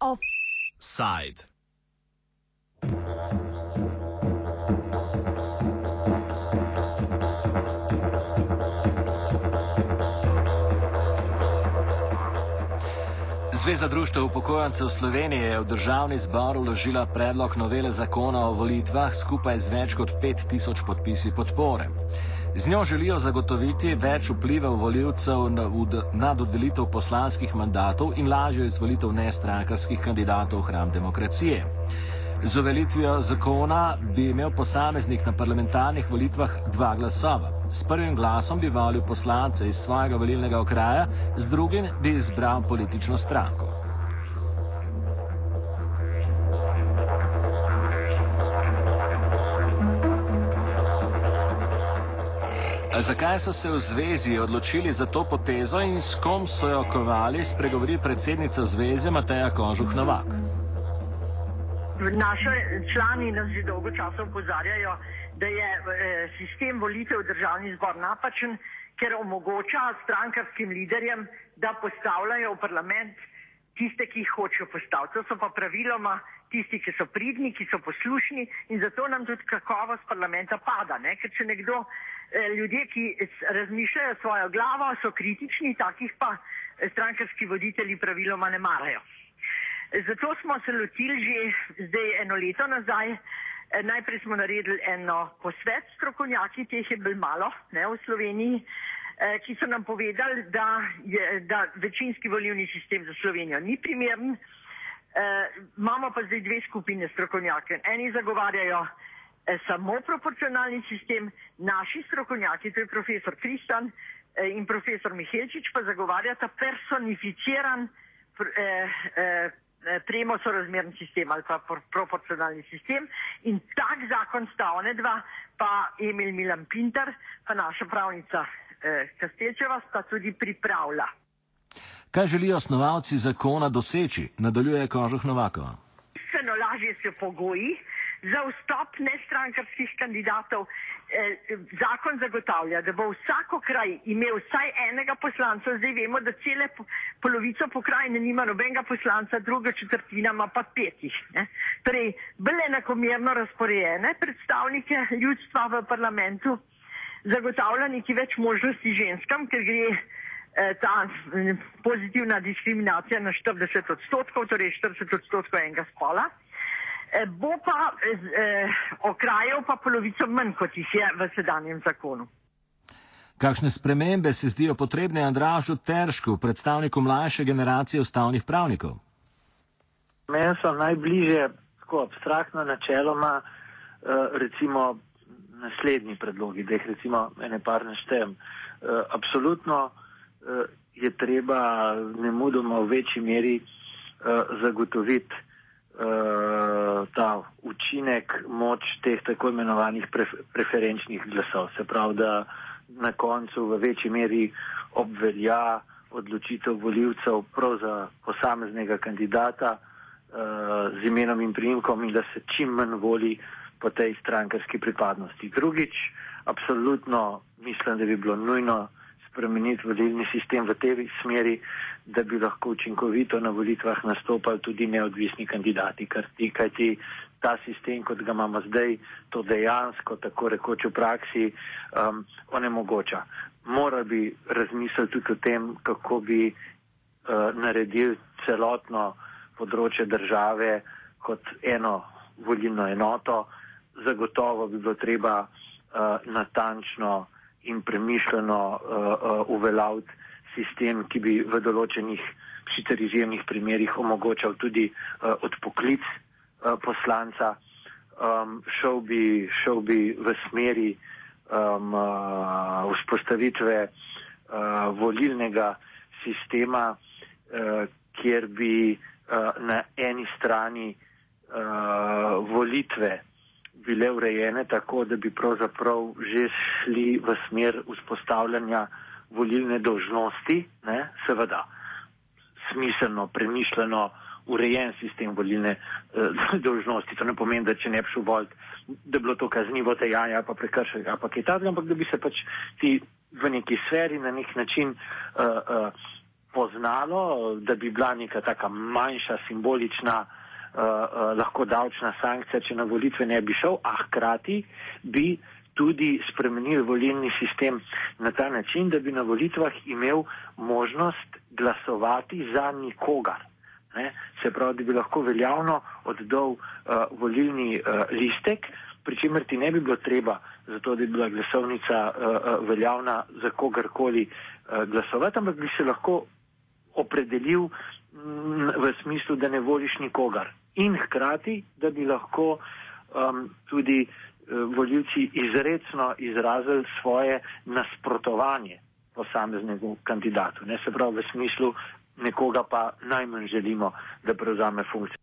Offside. Zveza društev upokojencev Slovenije je v državni zbor vložila predlog novele zakona o volitvah skupaj z več kot 5000 podpisi podpore. Z njo želijo zagotoviti več vplivov voljivcev na, na dodelitev poslanskih mandatov in lažjo izvolitev nestrankarskih kandidatov v hram demokracije. Z uveljavitvijo zakona bi imel posameznik na parlamentarnih volitvah dva glasova. S prvim glasom bi volil poslance iz svojega volilnega okraja, z drugim bi izbral politično stranko. Zakaj so se v zvezi odločili za to potezo in s kom so jo kovali, spregovori predsednica zveze Mateja Kožuh Novak. Naši člani nas že dolgo časa upozarjajo, da je eh, sistem volitev v državni zbor napačen, ker omogoča strankarskim liderjem, da postavljajo v parlament tiste, ki jih hočejo postaviti. To so pa praviloma tisti, ki so pridni, ki so poslušni in zato nam tudi kakovost parlamenta pada. Ne? Ker če nekdo, ljudje, ki razmišljajo svojo glavo, so kritični, takih pa eh, strankarski voditelji praviloma ne marajo. Zato smo se lotili že zdaj eno leto nazaj, Eh, najprej smo naredili eno posvet strokovnjaki, teh je bilo malo ne, v Sloveniji, eh, ki so nam povedali, da, je, da večinski volivni sistem za Slovenijo ni primern. Eh, imamo pa zdaj dve skupine strokovnjake. Eni zagovarjajo eh, samo proporcionalni sistem, naši strokovnjaki, to je profesor Kristan eh, in profesor Mihelčič, pa zagovarjata personificiran eh, eh, Eh, tremo sorazmeren sistem ali pa proporcionalni sistem in tak zakon sta one dva, pa Emil Milan Pinter, pa naša pravnica eh, Kastelčeva sta tudi pripravila. Kaj želijo osnovalci zakona doseči, nadaljuje Kožuh Novakova? Bistveno lažje so pogoji za vstop nestrankarskih kandidatov eh, zakon zagotavlja, da bo vsako kraj imel vsaj enega poslanca, zdaj vemo, da cele polovico pokrajine nima nobenega poslanca, druga četrtina ima pa petih. Ne? Torej, bolj enakomerno razporejene predstavnike ljudstva v parlamentu zagotavlja neki več možnosti ženskam, ker gre eh, ta eh, pozitivna diskriminacija na 40 odstotkov, torej 40 odstotkov enega spola. Eh, bo pa eh, okrajev pa polovico manj, kot jih je v sedanjem zakonu. Kakšne spremembe se zdijo potrebne Andražu Teršku, predstavniku mlajše generacije ustavnih pravnikov? Meni so najbliže, tako abstraktno načeloma, eh, recimo naslednji predlogi, da jih recimo ene par naštejem. Eh, absolutno je treba nemudoma v večji meri zagotoviti ta učinek, moč teh tako imenovanih pref preferenčnih glasov. Se pravi, da na koncu v večji meri obvelja odločitev voljivcev prav za posameznega kandidata uh, z imenom in primkom in da se čim manj voli po tej strankarski pripadnosti. Drugič, absolutno mislim, da bi bilo nujno spremeniti volilni sistem v tej smeri, da bi lahko učinkovito na volitvah nastopali tudi neodvisni kandidati, kar ti, kaj ti ta sistem, kot ga imamo zdaj, to dejansko, tako rekoč v praksi, um, onemogoča. Mora bi razmisliti tudi o tem, kako bi uh, naredili celotno področje države kot eno volilno enoto. Zagotovo bi bilo treba uh, natančno in premišljeno uh, uh, uveljaviti sistem, ki bi v določenih, sicer izjemnih primerjih omogočal tudi uh, odpoklic uh, poslanca. Um, šel, bi, šel bi v smeri um, uh, vzpostavitve uh, volilnega sistema, uh, kjer bi uh, na eni strani uh, volitve bile urejene tako, da bi pravzaprav že šli v smer vzpostavljanja volilne dožnosti, ne, seveda smiselno, premišljeno, urejen sistem volilne eh, dožnosti. To ne pomeni, da če ne bi šel volt, da bi bilo to kaznivo dejanje ali pa prekršek ali pa kaj takega, ampak da bi se pač ti v neki sferi na nek način uh, uh, poznalo, da bi bila neka taka manjša simbolična uh, lahko davčna sankcija, če na volitve ne bi šel, a hkrati bi tudi spremenili volilni sistem na ta način, da bi na volitvah imel možnost glasovati za nikogar. Ne? Se pravi, da bi lahko veljavno oddal uh, volilni uh, listek, pri čemer ti ne bi bilo treba, zato da bi bila glasovnica uh, uh, veljavna za kogarkoli uh, glasovati, ampak bi se lahko opredelil m, v smislu, da ne voliš nikogar. In hkrati, da bi lahko um, tudi uh, volilci izredno izrazili svoje nasprotovanje posameznemu kandidatu. Ne se pravi v smislu, nekoga pa najmanj želimo, da prevzame funkcijo.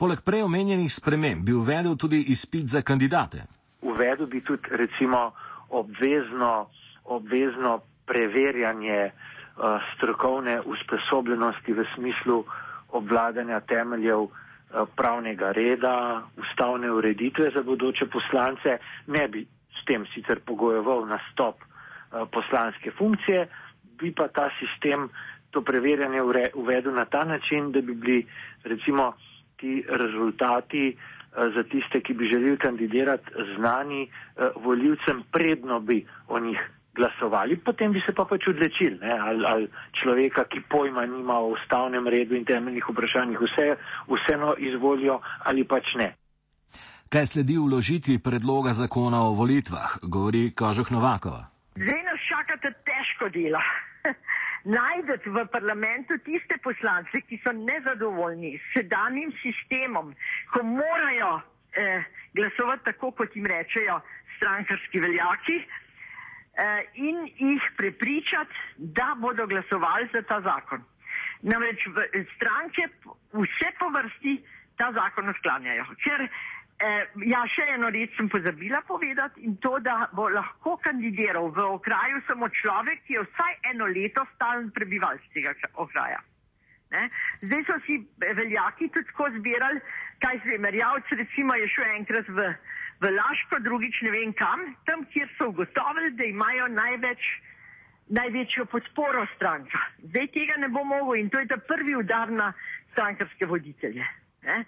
Poleg prej omenjenih sprememb bi uvedel tudi izpit za kandidate. Uvedel bi tudi recimo obvezno, obvezno preverjanje uh, strokovne usposobljenosti v smislu obvladanja temeljev uh, pravnega reda, ustavne ureditve za bodoče poslance. Ne bi s tem sicer pogojeval nastop uh, poslanske funkcije, bi pa ta sistem to preverjanje uvedel na ta način, da bi bili recimo ti rezultati eh, za tiste, ki bi želeli kandidirati, znani eh, voljivcem, predno bi o njih glasovali, potem bi se pa pač odločili, ali, ali človeka, ki pojma nima o ustavnem redu in temeljnih vprašanjih, vse, vseeno izvolijo ali pač ne. Kaj sledi vložitvi predloga zakona o volitvah, govori Kažoh Novakova. Zdaj nas čakate težko delo. najdete v parlamentu tiste poslance, ki so nezadovoljni s sedanjim sistemom, ko morajo eh, glasovati tako, kot jim rečejo strankarski veljaki, in jih prepričati, da bodo glasovali za ta zakon. Namreč stranke vse po vrsti ta zakon odklanjajo. Ker Eh, ja, še eno reč sem pozabila povedati in to, da bo lahko kandidiral v okraju samo človek, ki je vsaj eno leto stalen prebivalc tega okraja. Ne? Zdaj so si veljaki tudi tako zbirali, kaj se je merjavc, recimo je šel enkrat v, v Laško, drugič ne vem kam, tam, kjer so ugotovili, da imajo največ, največjo podporo stranka. Zdaj tega ne bo mogel in to je ta prvi udar na strankarske voditelje. Ne?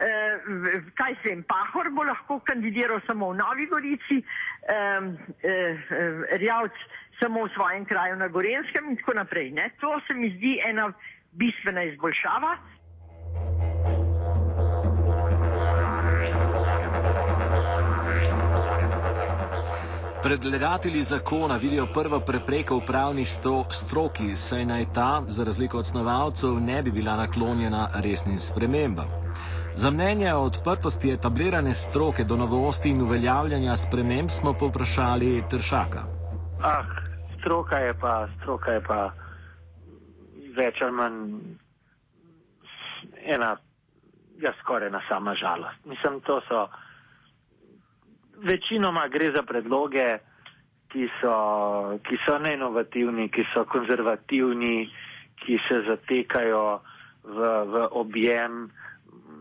eh, kaj se jim pahor bo lahko kandidiral samo v Novi Gorici, eh, eh, Rjavc samo v svojem kraju na Gorenskem in tako naprej. Ne? To se mi zdi ena bistvena izboljšava. Predlagatelji zakona vidijo prvo prepreko v pravni stro stroki, saj naj ta, za razliko od snovalcev, ne bi bila naklonjena resnim spremembam. Za mnenje o odprtosti etablirane stroke do novosti in uveljavljanja sprememb smo povprašali Tršaka. Ah, stroka je pa, stroka je pa več ali manj ena, ja, skoraj ena sama žalost. Mislim, to so večinoma gre za predloge, ki so, ki so neinovativni, ki so konzervativni, ki se zatekajo v, v objem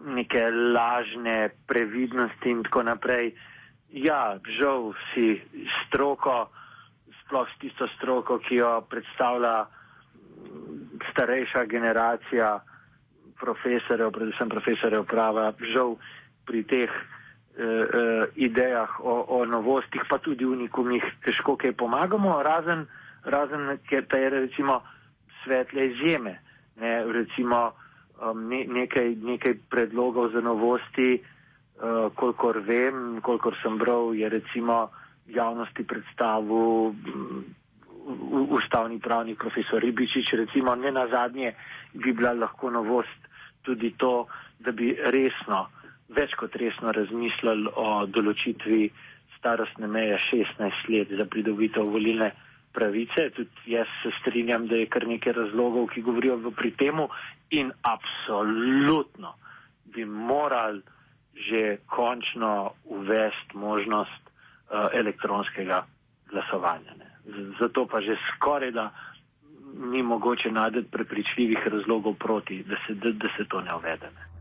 neke lažne previdnosti in tako naprej. Ja, žal si stroko, sploh s tisto stroko, ki jo predstavlja starejša generacija profesorjev, predvsem profesorjev prava, žal pri teh eh, eh, idejah o, o novostih, pa tudi unikumih, težko kaj pomagamo, razen, razen ker ta je recimo svetle izjeme. Ne, recimo, um, ne, nekaj, nekaj predlogov za novosti, uh, kolikor vem, kolikor sem bral, je recimo javnosti predstavil um, ustavni pravnik profesor Ribičič, recimo ne na zadnje bi bila lahko novost tudi to, da bi resno, več kot resno razmislili o določitvi starostne meje 16 let za pridobitev volilne pravice. Tudi jaz se strinjam, da je kar nekaj razlogov, ki govorijo v pri temu in absolutno bi morali že končno uvesti možnost uh, elektronskega glasovanja. Ne. Zato pa že skoraj da ni mogoče najti prepričljivih razlogov proti, da se, da, da se to ne uvede. Ne.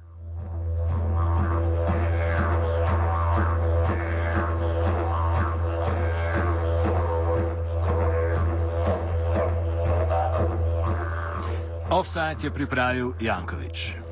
Offside je pripravil Jankovič.